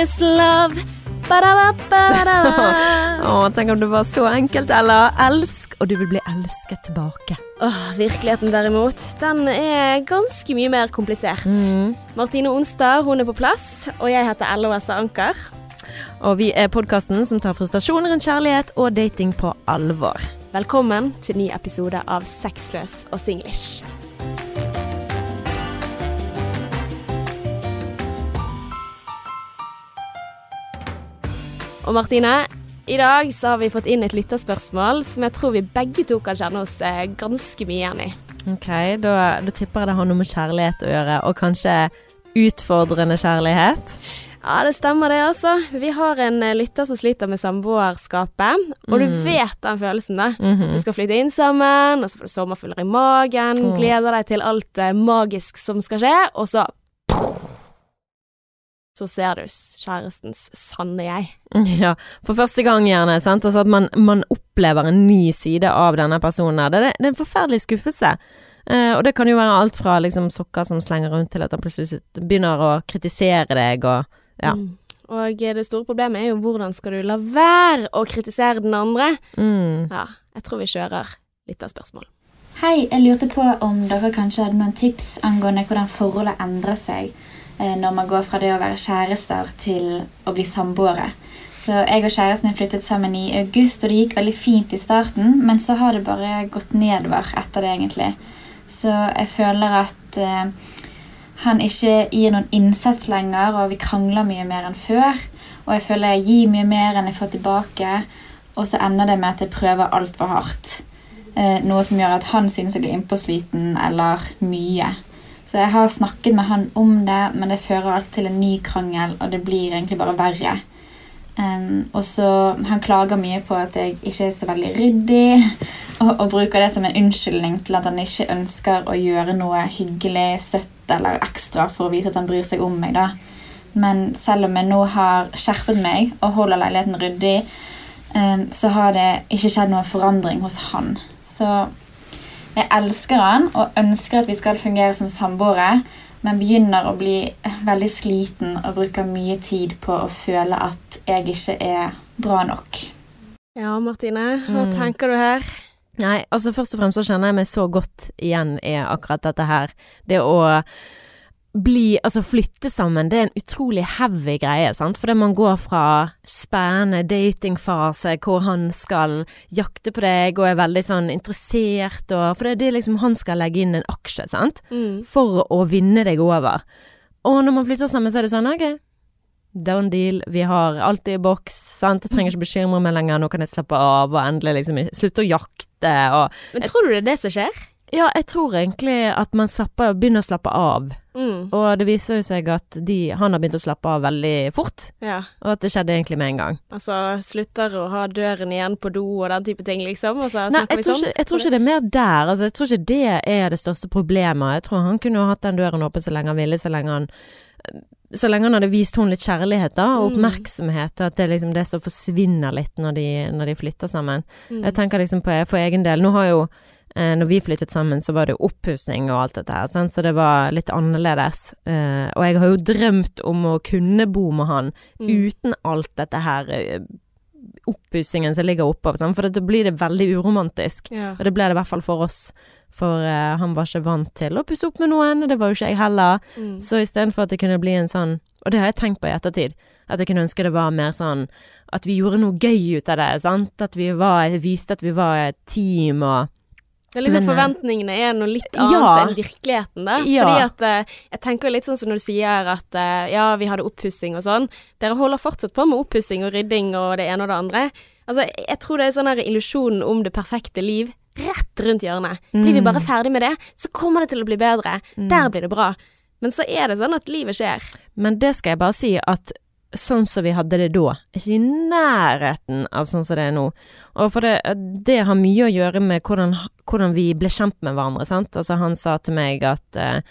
is love. Ba-da-ba-ba-da. Å, tenk om det var så enkelt, Ella. Elsk, og du vil bli elsket tilbake. Åh, virkeligheten derimot, den er ganske mye mer komplisert. Mm. Martine Onstad hun er på plass, og jeg heter LOS Anker. Og vi er podkasten som tar frustrasjoner rundt kjærlighet og dating på alvor. Velkommen til ny episode av Sexløs og singlish. Og Martine, i dag så har vi fått inn et lytterspørsmål som jeg tror vi begge to kan kjenne oss eh, ganske mye igjen i. Ok, da, da tipper jeg det har noe med kjærlighet å gjøre, og kanskje utfordrende kjærlighet. Ja, det stemmer det, altså. Vi har en eh, lytter som sliter med samboerskapet, og du Mm. vet den følelsen, da. Mhm. Du skal flytte inn sammen, og så får du sommerfugler i magen, Mm. gleder deg til alt eh, magisk som skal skje, og så Så ser du kjærestens sanne jeg. Ja, for første gang gjerne, sant. Altså at man, man opplever en ny side av denne personen her. Det, det er en forferdelig skuffelse. Eh, og det kan jo være alt fra liksom sokker som slenger rundt, til at han plutselig begynner å kritisere deg og ja. Mm. Og eh, det store problemet er jo hvordan skal du la være å kritisere den andre? Mm. Ja, jeg tror vi kjører litt av spørsmål. Hei, jeg lurte på om dere kanskje hadde noen tips angående hvordan forholdet endrer seg når man går fra det å være kjærester til å bli samboere. Så jeg og kjæresten min flyttet sammen i august, og det gikk veldig fint i starten, men så har det bare gått nedover etter det, egentlig. Så jeg føler at eh, han ikke gir noen innsats lenger, og vi krangler mye mer enn før. Og jeg føler jeg gir mye mer enn jeg får tilbake, og så ender det med at jeg prøver altfor hardt. Eh, noe som gjør at han synes jeg blir innpåsliten eller mye. Så jeg har snakket med han om det, men det fører alltid til en ny krangel, og det blir egentlig bare verre. Um, og så Han klager mye på at jeg ikke er så veldig ryddig, og, og bruker det som en unnskyldning til at han ikke ønsker å gjøre noe hyggelig, søtt eller ekstra for å vise at han bryr seg om meg. da. Men selv om jeg nå har skjerpet meg og holder leiligheten ryddig, um, så har det ikke skjedd noen forandring hos han. Så jeg elsker han og ønsker at vi skal fungere som samboere, men begynner å bli veldig sliten og bruker mye tid på å føle at jeg ikke er bra nok. Ja, Martine, hva Mm. tenker du her? Nei, altså først og fremst så kjenner jeg meg så godt igjen i akkurat dette her. Det å bli, altså flytte sammen, det er en utrolig heavy greie, sant. Fordi man går fra spennende datingfase hvor han skal jakte på deg og er veldig sånn interessert og For det er liksom han skal legge inn en aksje, sant. Mm. For å vinne deg over. Og når man flytter sammen, så er det sånn, ok. down deal, vi har alt i boks, sant. Jeg trenger ikke bekymre meg lenger, nå kan jeg slappe av og endelig liksom slutte å jakte og Men tror du det er det som skjer? Ja, jeg tror egentlig at man slapper, begynner å slappe av. Mm. Og det viser jo seg at de, han har begynt å slappe av veldig fort, Ja, og at det skjedde egentlig med en gang. altså slutter å ha døren igjen på do og den type ting, liksom, og så Nei, jeg tror, sånn? ikke, jeg tror ikke det er mer der. Altså, jeg tror ikke det er det største problemet. Jeg tror han kunne hatt den døren åpen så lenge han ville, så lenge han så lenge han hadde vist henne litt kjærlighet da, og Mm. oppmerksomhet, og at det er liksom det som forsvinner litt når de, når de flytter sammen. Mm. Jeg tenker liksom på for egen del. Nå har jo eh, Når vi flyttet sammen, så var det oppussing og alt dette her, sant? så det var litt annerledes. Eh, og jeg har jo drømt om å kunne bo med han Mm. uten alt dette her eh, oppussingen som ligger oppå, for da blir det veldig uromantisk. Ja. Og det ble det i hvert fall for oss. For eh, han var ikke vant til å pusse opp med noen, og det var jo ikke jeg heller. Mm. Så istedenfor at det kunne bli en sånn Og det har jeg tenkt på i ettertid. At jeg kunne ønske det var mer sånn At vi gjorde noe gøy ut av det. sant? At vi var, viste at vi var et team og Det er liksom Men, eh, Forventningene er noe litt annet Ja. enn virkeligheten, da. Ja. Fordi at uh, Jeg tenker litt sånn som når du sier at uh, ja, vi hadde oppussing og sånn. Dere holder fortsatt på med oppussing og rydding og det ene og det andre. Altså, jeg tror det er sånn her illusjonen om det perfekte liv rett rundt hjørnet. Blir vi Mm. bare ferdig med det, så kommer det til å bli bedre. Der blir det bra. Men så er det sånn at livet skjer. Men det skal jeg bare si at sånn som vi hadde det da, ikke i nærheten av sånn som det er nå. Og for det, det har mye å gjøre med hvordan, hvordan vi ble kjent med hverandre, sant. Altså han sa til meg at eh,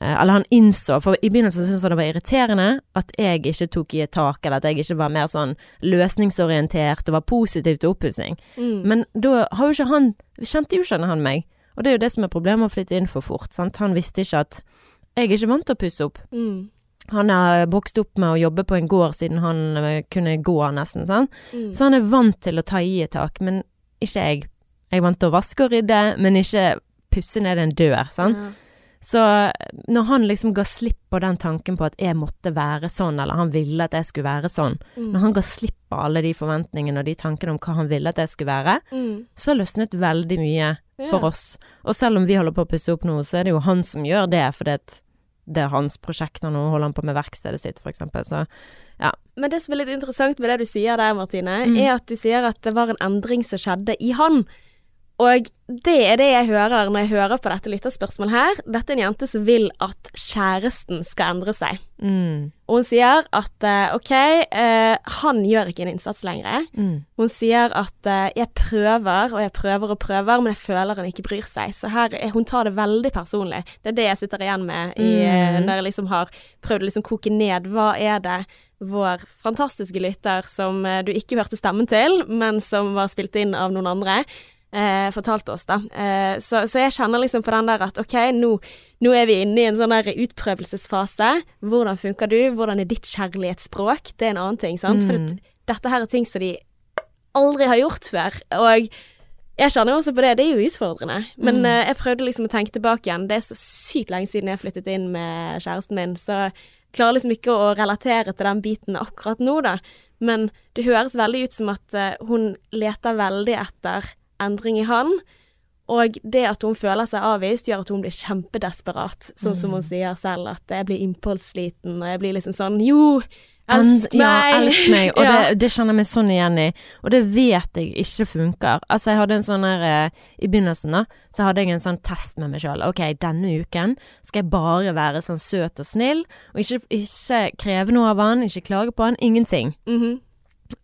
eh, Eller han innså, for i begynnelsen syntes han det var irriterende at jeg ikke tok i et tak, eller at jeg ikke var mer sånn løsningsorientert og var positiv til oppussing. Mm. Men da har jo ikke han Kjente jo ikke han meg. Og det er jo det som er problemet å flytte inn for fort. Sant? Han visste ikke at jeg er ikke vant til å pusse opp. Mm. Han har vokst opp med å jobbe på en gård siden han eh, kunne gå, nesten. Sånn. Mm. Så han er vant til å ta i et tak, men ikke jeg. Jeg er vant til å vaske og rydde, men ikke pusse ned en dør. Sånn. Ja. Så når han liksom ga slipp på den tanken på at jeg måtte være sånn, eller han ville at jeg skulle være sånn, Mm. når han ga slipp på alle de forventningene og de tankene om hva han ville at jeg skulle være, Mm. så løsnet veldig mye Ja. for oss. Og selv om vi holder på å pusse opp nå, så er det jo han som gjør det, fordi at det er hans prosjekt, og nå holder han på med verkstedet sitt, eksempel. Så Men det som er litt interessant med det du sier der, Martine, Mm. er at du sier at det var en endring som skjedde i han. Og det er det jeg hører når jeg hører på dette lytterspørsmålet her. Dette er en jente som vil at kjæresten skal endre seg. mm, Og hun sier at eh, ok, eh, han gjør ikke en innsats lenger. mm, Hun sier at eh, jeg prøver og jeg prøver og prøver, men jeg føler han ikke bryr seg. Så her, er- hun tar det veldig personlig. Det er det jeg sitter igjen med i, eh, Mm. når jeg liksom har prøvd å liksom koke ned. Hva er det vår fantastiske lytter, som eh, du ikke hørte stemmen til, men som var spilt inn av noen andre, eh, fortalte oss, da. Eh, så, så jeg kjenner liksom på den der at ok, nå, nå er vi inne i en sånn der utprøvelsesfase. Hvordan funker du? Hvordan er ditt kjærlighetsspråk? Det er en annen ting, sant? For det, dette her er ting som de aldri har gjort før. Og jeg kjenner jo også på det, det er jo utfordrende. Men Mm. eh, jeg prøvde liksom å tenke tilbake igjen. Det er så sykt lenge siden jeg flyttet inn med kjæresten min, så jeg klarer liksom ikke å relatere til den biten akkurat nå, da. Men det høres veldig ut som at eh, hun leter veldig etter endring i han. Og det at hun føler seg avvist, gjør at hun blir kjempedesperat. Sånn som hun sier selv, at jeg blir impulssliten, og jeg blir liksom sånn Jo, elsk meg! Ja, elsk meg. Og Ja. det, det kjenner jeg meg sånn igjen i. Og det vet jeg ikke funker. Altså, jeg hadde en sånn her eh, I begynnelsen, da, så hadde jeg en sånn test med meg sjøl. Ok, denne uken skal jeg bare være sånn søt og snill, og ikke, ikke kreve noe av han, ikke klage på han, ingenting. Mhm.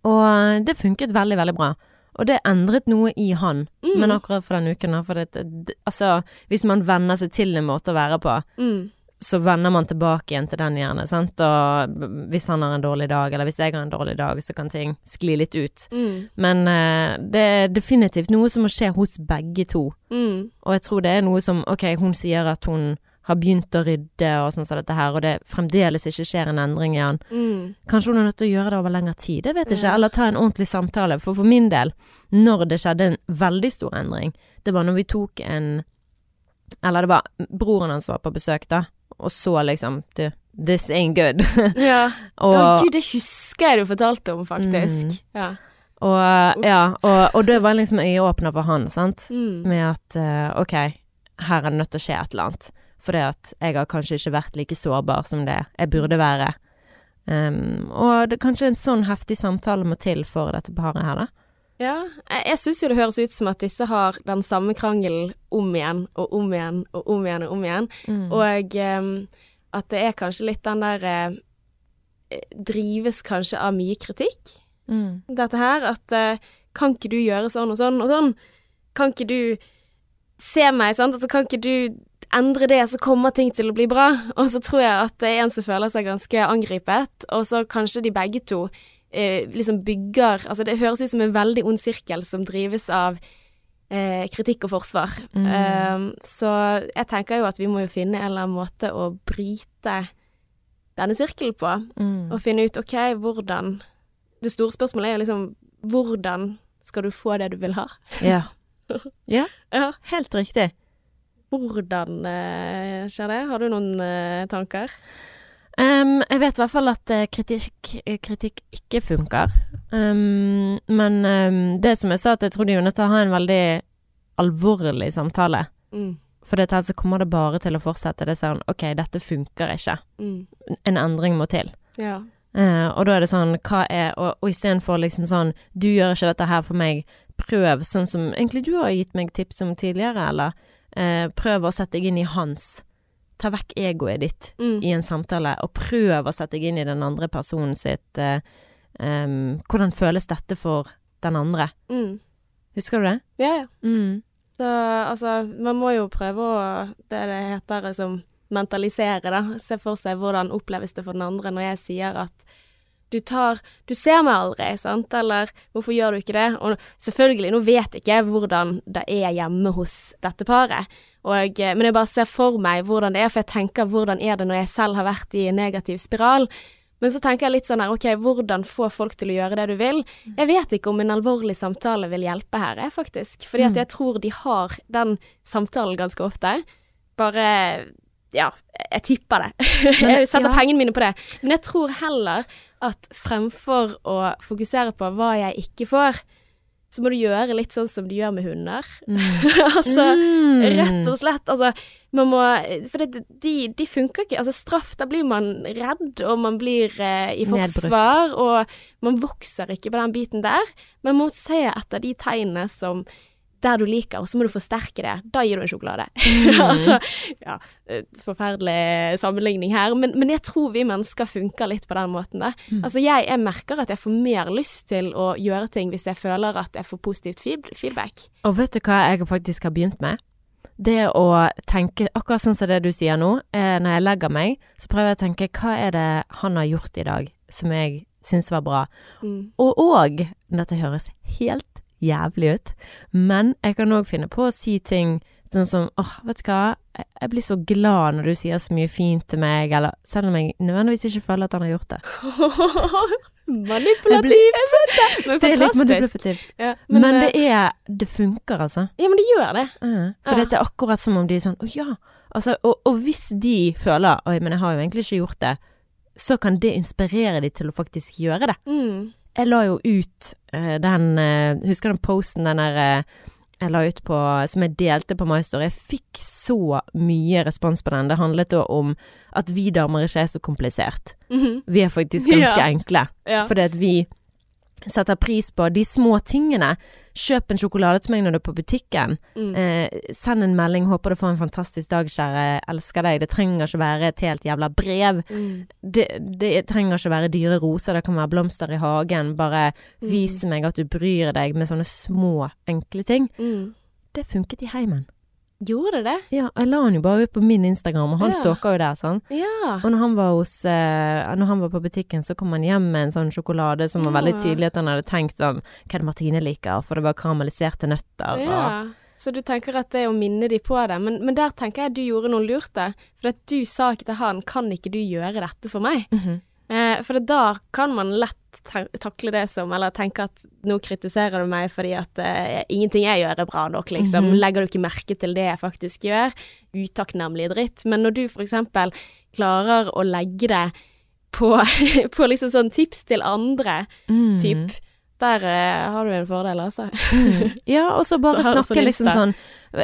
Og det funket veldig, veldig bra. Og det endret noe i han, Mm. men akkurat for den uken. For det, det, altså, hvis man venner seg til en måte å være på, Mm. så vender man tilbake igjen til den gjerne, sant. Og hvis han har en dårlig dag, eller hvis jeg har en dårlig dag, så kan ting skli litt ut. Mm. Men uh, det er definitivt noe som må skje hos begge to. Mm. Og jeg tror det er noe som Ok, hun sier at hun har begynt å rydde og sånn som dette her, og det fremdeles ikke skjer en endring i han. Mm. Kanskje hun er nødt til å gjøre det over lengre tid, jeg vet ikke. Ja. Eller ta en ordentlig samtale. For for min del, når det skjedde en veldig stor endring, det var når vi tok en Eller det var broren hans var på besøk, da, og så liksom Du, this ain't good. Ja. og, ja, gud, det husker jeg du fortalte om, faktisk. Mm. Ja. og ja, og, og det var liksom øyeåpner for han, sant. Mm. Med at uh, ok, her er det nødt til å skje et eller annet. Fordi at jeg har kanskje ikke vært like sårbar som det jeg burde være. Um, og det er kanskje en sånn heftig samtale må til for dette paret her, da. Ja, jeg, jeg syns jo det høres ut som at disse har den samme krangelen om igjen og om igjen og om igjen og om igjen. Mm. Og um, at det er kanskje litt den der eh, Drives kanskje av mye kritikk, Mm. dette her. At eh, kan ikke du gjøre sånn og sånn og sånn? Kan ikke du se meg, sant? Altså kan ikke du endre det, så kommer ting til å bli bra. Og så tror jeg at det er en som føler seg ganske angripet, og så kanskje de begge to eh, liksom bygger Altså det høres ut som en veldig ond sirkel som drives av eh, kritikk og forsvar. Mm. Um, så jeg tenker jo at vi må jo finne en eller annen måte å bryte denne sirkelen på, Mm. og finne ut OK, hvordan Det store spørsmålet er jo liksom hvordan skal du få det du vil ha? Ja. ja, Ja, helt riktig. Hvordan eh, skjer det? Har du noen eh, tanker? Um, jeg vet i hvert fall at eh, kritikk, kritikk ikke funker. Um, men um, det som jeg sa, at jeg tror de er nødt til å ha en veldig alvorlig samtale. Mm. For dette her så kommer det bare til å fortsette. Det er sånn OK, dette funker ikke. Mm. En endring må til. Ja. Uh, og da er det sånn, hva er Og, og istedenfor liksom sånn, du gjør ikke dette her for meg, prøv sånn som egentlig du har gitt meg tips om tidligere, eller eh, prøv å sette deg inn i hans. Ta vekk egoet ditt Mm. i en samtale, og prøv å sette deg inn i den andre personen sitt eh, um, Hvordan føles dette for den andre? Mm. Husker du det? Ja, ja. Mm. Så altså, man må jo prøve å Det det heter liksom mentalisere, da. Se for seg hvordan oppleves det for den andre når jeg sier at du tar Du ser meg aldri, sant, eller hvorfor gjør du ikke det? Og selvfølgelig, nå vet jeg ikke hvordan det er hjemme hos dette paret, og, eh, men jeg bare ser for meg hvordan det er, for jeg tenker hvordan er det når jeg selv har vært i en negativ spiral. Men så tenker jeg litt sånn her, ok, hvordan få folk til å gjøre det du vil? Jeg vet ikke om en alvorlig samtale vil hjelpe her, faktisk. Fordi at jeg tror de har den samtalen ganske ofte. Bare ja, jeg tipper det. jeg setter ja. pengene mine på det. Men jeg tror heller at fremfor å fokusere på hva jeg ikke får, så må du gjøre litt sånn som de gjør med hunder. Mm. altså, Mm. rett og slett. Altså, man må For det, de, de funker ikke. Altså, straff, da blir man redd, og man blir eh, i Nedbrutt. forsvar, og man vokser ikke på den biten der. Man må se etter de tegnene som der du liker, og så må du forsterke det. Da gir du en sjokolade. altså, ja, eh, forferdelig sammenligning her, men, men jeg tror vi mennesker funker litt på den måten. Da. Altså, jeg, jeg merker at jeg får mer lyst til å gjøre ting hvis jeg føler at jeg får positivt feedback. Og vet du hva jeg faktisk har begynt med? Det å tenke, akkurat sånn som det du sier nå, eh, når jeg legger meg, så prøver jeg å tenke hva er det han har gjort i dag som jeg syns var bra. Mm. Og òg, dette høres helt jævlig ut, men jeg kan òg finne på å si ting sånn som åh, vet du hva, jeg, jeg blir så glad når du sier så mye fint til meg, eller selv om jeg nødvendigvis ikke føler at han har gjort det. Manipulativt! Men Det er litt manipulativt. Ja, Men, eh, det er Det funker, altså. Ja, men det gjør det. Uh, for Ja. dette er akkurat som om de er sånn Å ja. Altså, og, og hvis de føler Oi, men jeg har jo egentlig ikke gjort det, så kan det inspirere de til å faktisk gjøre det. Mm. Jeg la jo ut uh, den uh, Husker den posten den der eh, jeg la ut på Som jeg delte på MyStory. Jeg fikk så mye respons på den. Det handlet da om at vi damer ikke er så komplisert. Mhm. Vi er faktisk ganske Ja. enkle. Ja. Fordi at vi setter pris på de små tingene. Kjøp en sjokolade til meg når du er på butikken. Mm. Eh, send en melding. Håper du får en fantastisk dag, kjære. Elsker deg. Det trenger ikke være et helt jævla brev. Mm. Det, det trenger ikke være dyre roser. Det kan være blomster i hagen. Bare vis meg at du bryr deg med sånne små, enkle ting. Mm. Det funket i heimen. Gjorde det? Ja, jeg la han jo bare ut på min Instagram, og han Ja. stalker jo der, sånn. Ja. Og når han var hos eh, Når han var på butikken, så kom han hjem med en sånn sjokolade som var veldig tydelig at han hadde tenkt sånn Hva er det Martine liker? For det var karamelliserte nøtter og ja. Så du tenker at det er å minne de på det, men, men der tenker jeg at du gjorde noe lurt da. For at du sa ikke til han 'kan ikke du gjøre dette for meg'? Mhm. Eh, for da kan man lett takle det som, eller tenke at nå kritiserer du meg fordi at uh, ingenting jeg gjør er bra nok, liksom. Mhm. Legger du ikke merke til det jeg faktisk gjør? Utakknemlig dritt. Men når du eksempel klarer å legge det på, på liksom sånn tips til andre, Mm. typ, der eh, har du en fordel, altså. Mm. Ja, og så bare Så snakke liksom sånn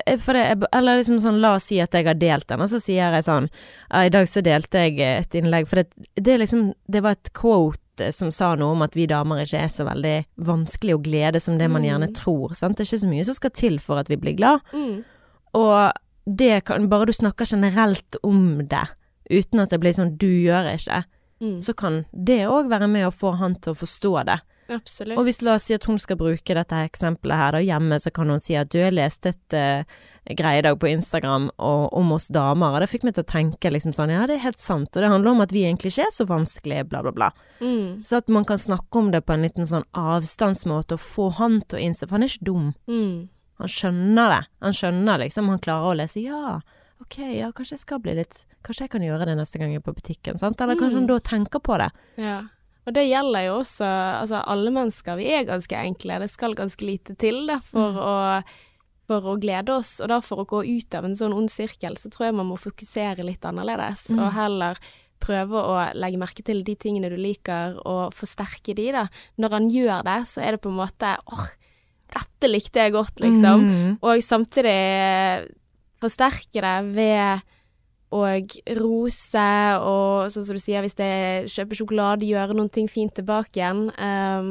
er- Eller liksom sånn, la oss si at jeg har delt den, og så sier jeg sånn I dag så delte jeg et innlegg, for det, det liksom Det var et quote som sa noe om at vi damer ikke er så veldig vanskelig å glede som det man gjerne Mm. tror. Sant? Det er ikke så mye som skal til for at vi blir glad. Mm. Og det kan Bare du snakker generelt om det, uten at det blir sånn du gjør ikke, Mm. så kan det òg være med å få han til å forstå det. Absolutt. Og hvis la oss si at hun skal bruke dette eksempelet her da hjemme, så kan hun si at du har lest et uh, greie i dag på Instagram og, om oss damer, og det fikk meg til å tenke liksom sånn, ja det er helt sant, og det handler om at vi egentlig ikke er så vanskelige, bla bla bla. mm. Så at man kan snakke om det på en liten sånn avstandsmåte og få han til å innse, for han er ikke dum. Mm. Han skjønner det. Han skjønner liksom, han klarer å lese ja. Ok, ja, kanskje jeg skal bli litt Kanskje jeg kan gjøre det neste gang jeg er på butikken, sant? Eller kanskje Mm. han da tenker på det. Ja. Og det gjelder jo også altså alle mennesker. Vi er ganske enkle. Det skal ganske lite til da, for, å, for å glede oss. Og da for å gå ut av en sånn ond sirkel, så tror jeg man må fokusere litt annerledes. Mm. Og heller prøve å legge merke til de tingene du liker, og forsterke de, da. Når han gjør det, så er det på en måte åh, dette likte jeg godt, liksom. Mm. Og samtidig forsterke det ved å rose og sånn som du sier, hvis jeg kjøper sjokolade, gjøre noen ting fint tilbake igjen. Um,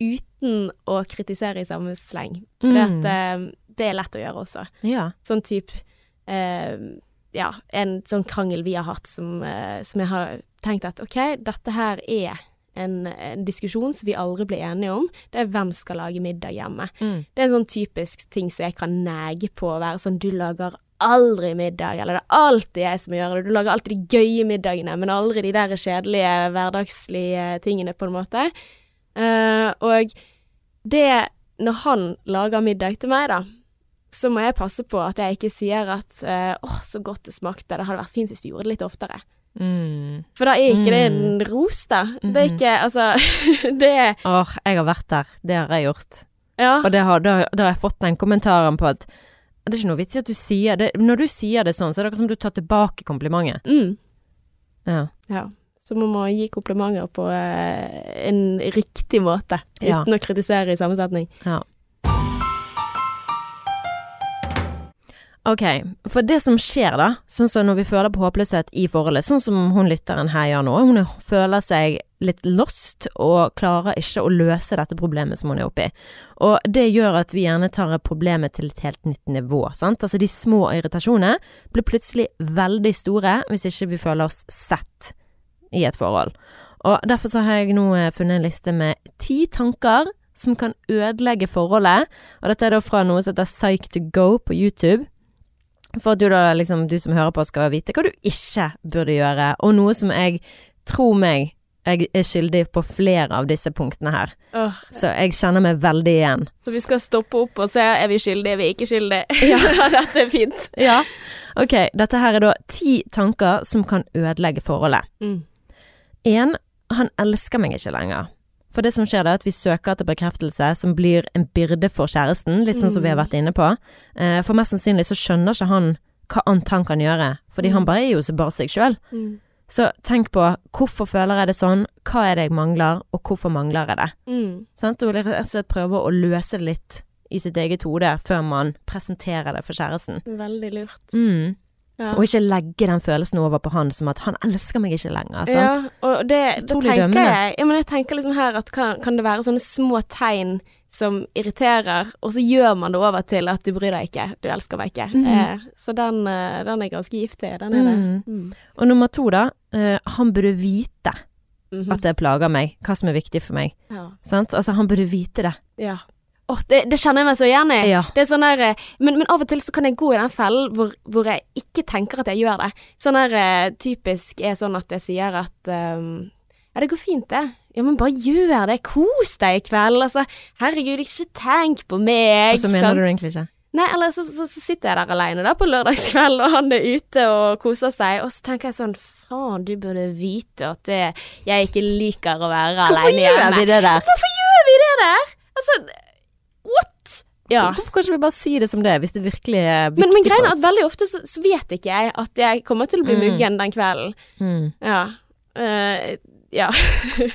uten å kritisere i samme sleng. For Mm. ehm, det er lett å gjøre også. Ja. Sånn type ehm, Ja, en sånn krangel vi har hatt som, uh, som jeg har tenkt at OK, dette her er en, en diskusjon som vi aldri blir enige om. Det er hvem skal lage middag hjemme. Mm. Det er en sånn typisk ting som jeg kan nege på å være sånn Du lager aldri middag, eller det er alltid jeg som gjør det. Du lager alltid de gøye middagene, men aldri de der kjedelige, hverdagslige tingene, på en måte. Uh, og det Når han lager middag til meg, da, så må jeg passe på at jeg ikke sier at uh, 'Å, så godt det smakte. Det hadde vært fint hvis du gjorde det litt oftere'. Mm. For da er ikke det Mm. en ros, da. Det er ikke Altså, det Åh, jeg har vært der. Det har jeg gjort. Ja. Og det har, da, da har jeg fått den kommentaren på at det er ikke noe vits i at du sier det Når du sier det sånn, så er det akkurat som du tar tilbake komplimentet. Mm. Ja. Ja. Så man må gi komplimenter på eh, en riktig måte, Ja. uten å kritisere i samme setning. ja. Ok, for det som skjer da, sånn som når vi føler på håpløshet i forholdet, sånn som hun lytteren her gjør nå, hun er- føler seg litt lost og klarer ikke å løse dette problemet som hun er oppi. Og det gjør at vi gjerne tar problemet til et helt nytt nivå, sant. Altså de små irritasjonene blir plutselig veldig store hvis ikke vi føler oss sett i et forhold. Og derfor så har jeg nå eh, funnet en liste med ti tanker som kan ødelegge forholdet. Og dette er da fra noe som heter Psych to go på YouTube. For at du da liksom, du som hører på skal vite hva du ikke burde gjøre, og noe som jeg tror meg jeg er skyldig på flere av disse punktene her. Oh. Så jeg kjenner meg veldig igjen. så vi skal stoppe opp og se er vi skyldige, er vi ikke skyldige. Ja, dette er fint. Ja. Ok, dette her er da ti tanker som kan ødelegge forholdet. Mm. En, han elsker meg ikke lenger. For det som skjer da, er at vi søker etter bekreftelse som blir en byrde for kjæresten, litt sånn som vi har vært inne på. Eh, For mest sannsynlig så skjønner ikke han hva annet han kan gjøre, fordi han bare er jo så bare seg sjøl. Mm. Så tenk på hvorfor føler jeg det sånn, hva er det jeg mangler, og hvorfor mangler jeg det? Mm. Sant? Og rett og slett prøve å løse det litt i sitt eget hode før man presenterer det for kjæresten. Veldig lurt. Mm. Ja. Og ikke legge den følelsen over på han som at han elsker meg ikke lenger. Sant? Ja, og det, det tenker dømmende. jeg Ja, men jeg tenker liksom her at kan, kan det være sånne små tegn som irriterer, og så gjør man det over til at du bryr deg ikke, du elsker meg ikke. Mm. Eh, så den, eh, den er ganske giftig, den er det. Mm. Mm. Og nummer to, da. eh, han burde vite -hmm. at det plager meg, hva som er viktig for meg. ja. Sant? Altså, han burde vite det. ja. Åh, det, det kjenner jeg meg så igjen i. Ja. Det sånn der, eh, men, men av og til så kan jeg gå i den fellen hvor, hvor jeg ikke tenker at jeg gjør det. Sånn der eh, typisk er sånn at jeg sier at um, ja, det går fint, det. Ja, men bare gjør det. Kos deg i kveld. Altså, herregud, ikke tenk på meg. Og så sant? mener du egentlig ikke. Nei, eller så, så, så sitter jeg der alene da på lørdagskveld, og han er ute og koser seg, og så tenker jeg sånn faen, du burde vite at det, jeg ikke liker å være alene hjemme. det der? Hvorfor gjør vi det der? Altså? Ja. Hvorfor kan ikke vi bare si det som det er, hvis det virkelig er viktig Men, men greien er at veldig ofte så, så vet ikke jeg at jeg kommer til å bli Mm. muggen den kvelden. mm, Ja. Uh, ja.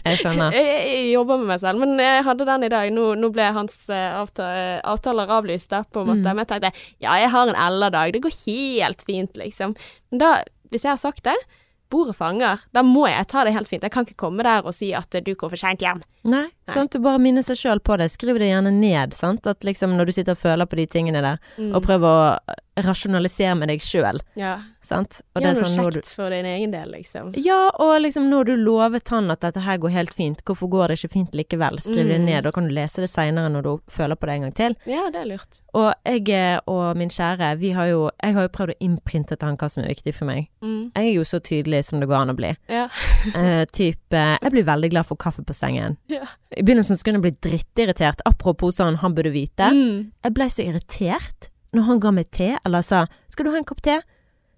Jeg skjønner. Jeg, jeg, jobber med meg selv, men jeg hadde den i dag. Nå, nå ble hans eh, avtaler avlyst, da, på en måte. Mm. Men jeg tenkte ja, jeg har en Ella-dag, det går helt fint, liksom. Men da, hvis jeg har sagt det, bordet fanger, da må jeg ta det helt fint. Jeg kan ikke komme der og si at eh, du kom for seint hjem. Nei, sant. Du bare minner seg sjøl på det. Skriv det gjerne ned, sant. At liksom når du sitter og føler på de tingene der, Mm. og prøver å rasjonalisere med deg sjøl, Ja. Sant. Og ja, det noe sånn kjekt du for din egen del, liksom. Ja, og liksom når du lovet han at dette her går helt fint, hvorfor går det ikke fint likevel? Skriv det Mm. ned, da kan du lese det seinere når du føler på det en gang til. Ja, det er lurt. Og jeg eh, og min kjære, vi har jo Jeg har jo prøvd å innprinte til han hva som er viktig for meg. Mm. Jeg er jo så tydelig som det går an å bli. Ja. uh, typ eh, Jeg blir veldig glad for kaffe på sengen. Ja. I begynnelsen så kunne jeg bli drittirritert. Apropos sånn han burde vite. Mm. Jeg ble så irritert når han ga meg te, eller sa 'skal du ha en kopp te'?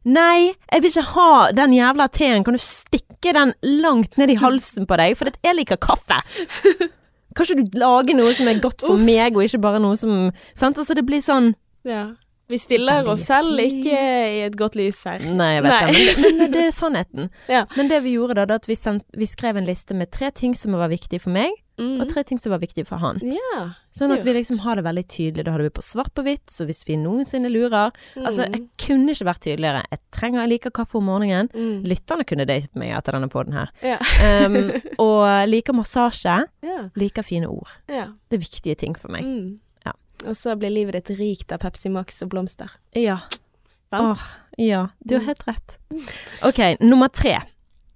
Nei, jeg vil ikke ha den jævla teen. Kan du stikke den langt ned i halsen på deg? For jeg liker kaffe. Kan ikke du lage noe som er godt for meg, og ikke bare noe som Sant, altså det blir sånn ja. Vi stiller oss selv ikke i et godt lys her. Nei, jeg vet Nei. det, men, men det er sannheten. Ja. Men det vi gjorde da, det at vi, sendt, vi skrev en liste med tre ting som var viktig for meg, Mm. og tre ting som var viktige for han. Ja. Sånn at vi liksom har det veldig tydelig. Da hadde vi på svart på hvitt, så hvis vi noensinne lurer Altså, jeg Mm. kunne ikke vært tydeligere. Jeg trenger jeg liker kaffe om morgenen. Mm. Lytterne kunne datet meg etter denne poden her. Ja. Um, og liker massasje. ja. Liker fine ord. ja. Det er viktige ting for meg. Mm. Ja. Og så blir livet ditt rikt av Pepsi Max og blomster. Ja. Åh, ja, du har Mm. helt rett. Ok, nummer tre.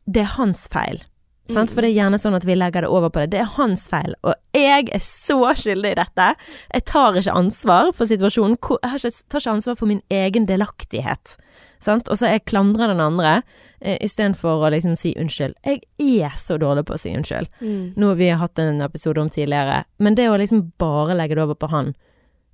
Det er hans feil. Sant? For det er gjerne sånn at vi legger det over på det. Det er hans feil, og jeg er så skyldig i dette. Jeg tar ikke ansvar for situasjonen. Jeg tar ikke ansvar for min egen delaktighet. Sant? Og så jeg klandrer den andre, eh, istedenfor å liksom si unnskyld. Jeg er så dårlig på å si unnskyld. Mm. Noe vi har hatt en episode om tidligere. Men det å liksom bare legge det over på han,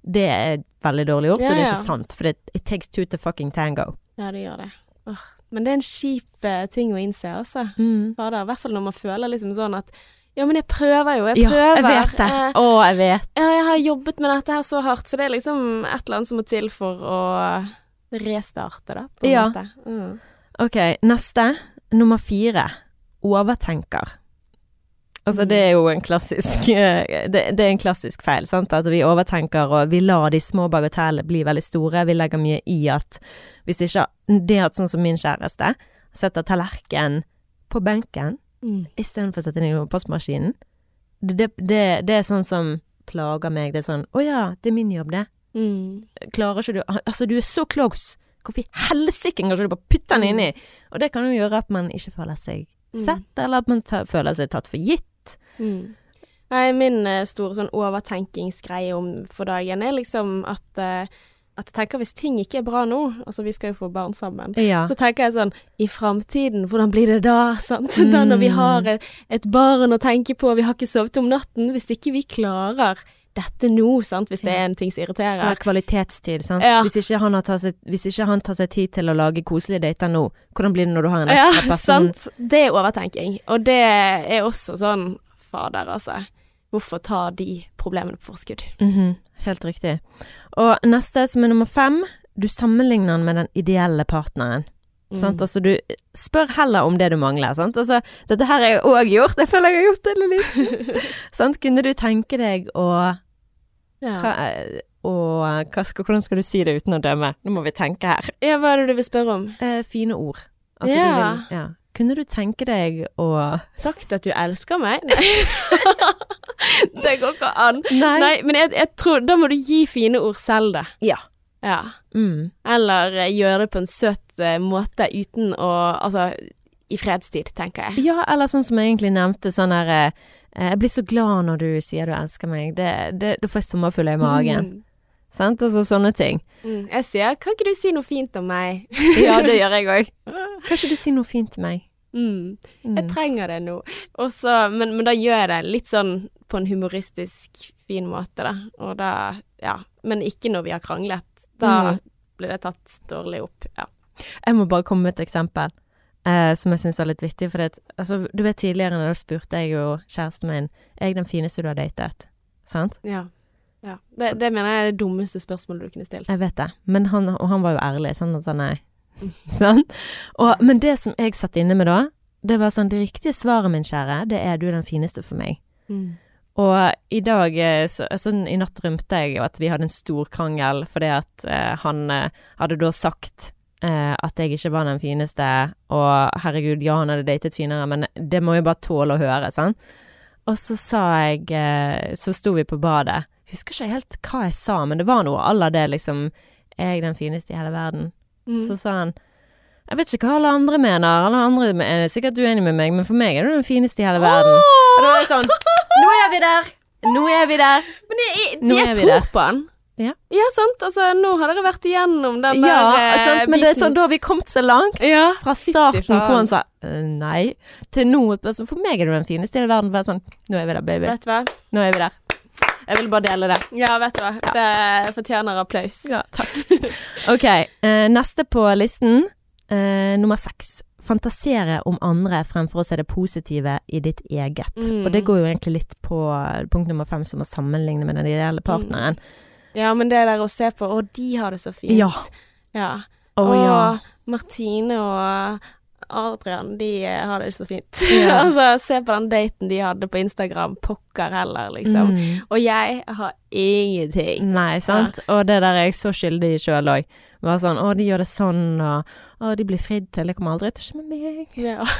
det er veldig dårlig gjort, Ja, og det er ikke sant. For det, it takes two to fucking tango. Ja, det gjør det. Åh, Men det er en kjip eh, ting å innse, altså. Mm. Fader, I hvert fall når man føler liksom sånn at Ja, men jeg prøver jo, jeg Ja, prøver. jeg vet det. Eh, Å, jeg vet. ja, jeg har jobbet med dette her så hardt, så det er liksom et eller annet som må til for å restarte, da, på en Ja. måte. Mm. Ok, neste. Nummer fire. Overtenker. Altså, det er jo en klassisk eh, det, det en klassisk feil, sant. At vi overtenker og vi lar de små bagatellene bli veldig store. Vi legger mye i at hvis ikke Det at sånn som min kjæreste setter tallerkenen på benken Mm. istedenfor å sette den i postmaskinen, det, det, det, er sånn som plager meg. Det er sånn Å ja, det er min jobb, det. Mm. Klarer ikke du Altså, du er så close. Hvorfor i helsike kan du bare putte den inni? Og det kan jo gjøre at man ikke føler seg Mm. sett, eller at man ta, føler seg tatt for gitt. Mm. Nei, min eh, store sånn overtenkingsgreie om for dagen er liksom at eh, at jeg tenker hvis ting ikke er bra nå, altså vi skal jo få barn sammen, Ja. så tenker jeg sånn i framtiden, hvordan blir det da? Sant? Da når vi har et, et barn å tenke på, vi har ikke sovet om natten, hvis ikke vi klarer dette nå, sant? hvis det er en ting som irriterer. Eller kvalitetstid, sant. Ja. Hvis, ikke han seg, hvis ikke han tar seg tid til å lage koselige dater nå, hvordan blir det når du har en Ja, ekstra person? sant. Det er overtenking. Og det er også sånn Fader, altså. Hvorfor ta de problemene på forskudd? Mhm, helt riktig. Og neste, som er nummer fem, du sammenligner den med den ideelle partneren. Mm. Sant? Altså, du spør heller om det du mangler, sant. Altså, dette her har jeg òg gjort, jeg føler jeg har gjort det, Lillis. sant? Kunne du tenke deg å Ja. hva, og hva skal, hvordan skal du si det uten å dømme? Nå må vi tenke her. ja, hva er det du vil spørre om? Eh, fine ord. Altså, Ja. Du vil, ja. Kunne du tenke deg å Sagt at du elsker meg? det går ikke an. Nei. Nei, men jeg, jeg tror Da må du gi fine ord selv, det. Ja. Ja. Mm. Eller eh, gjøre det på en søt eh, måte uten å Altså i fredstid, tenker jeg. Ja, eller sånn som jeg egentlig nevnte, sånn her eh, Jeg blir så glad når du sier du elsker meg. Det, det, da får jeg sommerfugler i magen. Mm. Sant? Altså sånne ting. Mm. Jeg sier 'kan ikke du si noe fint om meg'? Ja, det gjør jeg òg. Kan ikke du si noe fint til meg? Mm. Mm. Jeg trenger det nå. Også, men, men da gjør jeg det litt sånn på en humoristisk fin måte, da. Og da Ja. Men ikke når vi har kranglet. Da Mm. blir det tatt dårlig opp. Ja. Jeg må bare komme med et eksempel eh, som jeg syns er litt vittig. For det, altså, du vet tidligere da spurte jeg jo kjæresten min Er jeg den fineste du har datet. Sant? ja. ja. Det, det mener jeg er det dummeste spørsmålet du kunne stilt. Jeg vet det. Men han, og han var jo ærlig. Sånn at sånn nei. sånn. Og, men det som jeg satt inne med da, det var sånn Det riktige svaret, min kjære, det er du er den fineste for meg. Mm. Og i dag, eh, så, altså, i natt rømte jeg jo at vi hadde en stor krangel fordi at eh, han eh, hadde da sagt eh, at jeg ikke var den fineste, og herregud, ja, han hadde datet finere, men det må jo bare tåle å høre, sant? Og så sa jeg eh, Så sto vi på badet. Husker ikke helt hva jeg sa, men det var noe à la det, liksom jeg den fineste i hele verden? Mm. Så sa han Jeg vet ikke hva alle andre mener, alle andre er sikkert uenig med meg, men for meg er du den fineste i hele verden. Og da var jeg sånn er vi der! Nå er vi der! Men jeg, jeg, jeg, tror der. på han. Ja. sant. Altså, nå har dere vært igjennom den Ja, der eh, sant, men det er sånn, da har vi kommet så langt. Ja. Fra starten hvor han sa «Øh, nei, til nå altså, For meg er du den fineste i hele verden. Bare sånn Nå er vi der, baby. Vet du hva? Nå er vi der. Jeg vil bare dele det. Ja, vet du hva. Det fortjener applaus. Ja, takk. ok, eh, neste på listen. Eh, nummer seks. Fantasere om andre fremfor å se det positive i ditt eget. Mm. Og det går jo egentlig litt på punkt nummer fem, som å sammenligne med den ideelle partneren. Ja, men det der å se på Å, de har det så fint. Ja. ja. Å og ja. Martine og Adrian, de eh, har det så fint. Ja. altså, se på den daten de hadde på Instagram. Pokker heller, liksom. Mm. Og jeg har ingenting. Nei, sant. Og det der er jeg så skyldig i sjøl òg. Var sånn Å, de gjør det sånn, og Å, de blir fridd til. Det kommer aldri til å skje med meg. Ja.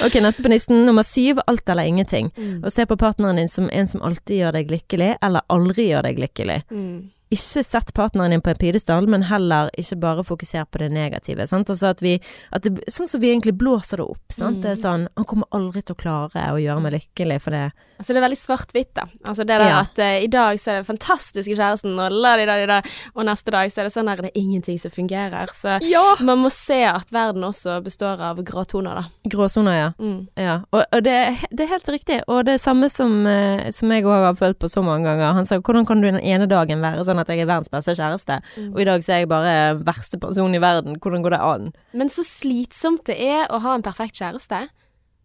Ok, neste på listen. Nummer syv. Alt eller ingenting. Mm. Å se på partneren din som en som alltid gjør deg lykkelig, eller aldri gjør deg lykkelig. Mm. Ikke sett partneren din på en pidestall, men heller ikke bare fokuser på det negative. Sant? Altså at vi, at det, sånn som vi egentlig blåser det opp. Sant? Mm. Det er sånn Han kommer aldri til å klare å gjøre meg lykkelig for det. Altså det er veldig svart-hvitt, da. Altså det der Ja. at uh, i dag så er det fantastiske kjæresten, og la di da di da, og neste dag så er det sånn at det er ingenting som fungerer. Så Ja! man må se at verden også består av gråtoner, da. Gråsoner, ja. Mm. ja. Og, og det, det er helt riktig. Og det er samme som, eh, som jeg òg har følt på så mange ganger. Han sa hvordan kan du den ene dagen være sånn at jeg er verdens beste kjæreste, Mm. og i dag så er jeg bare verste person i verden. Hvordan går det an? Men så slitsomt det er å ha en perfekt kjæreste.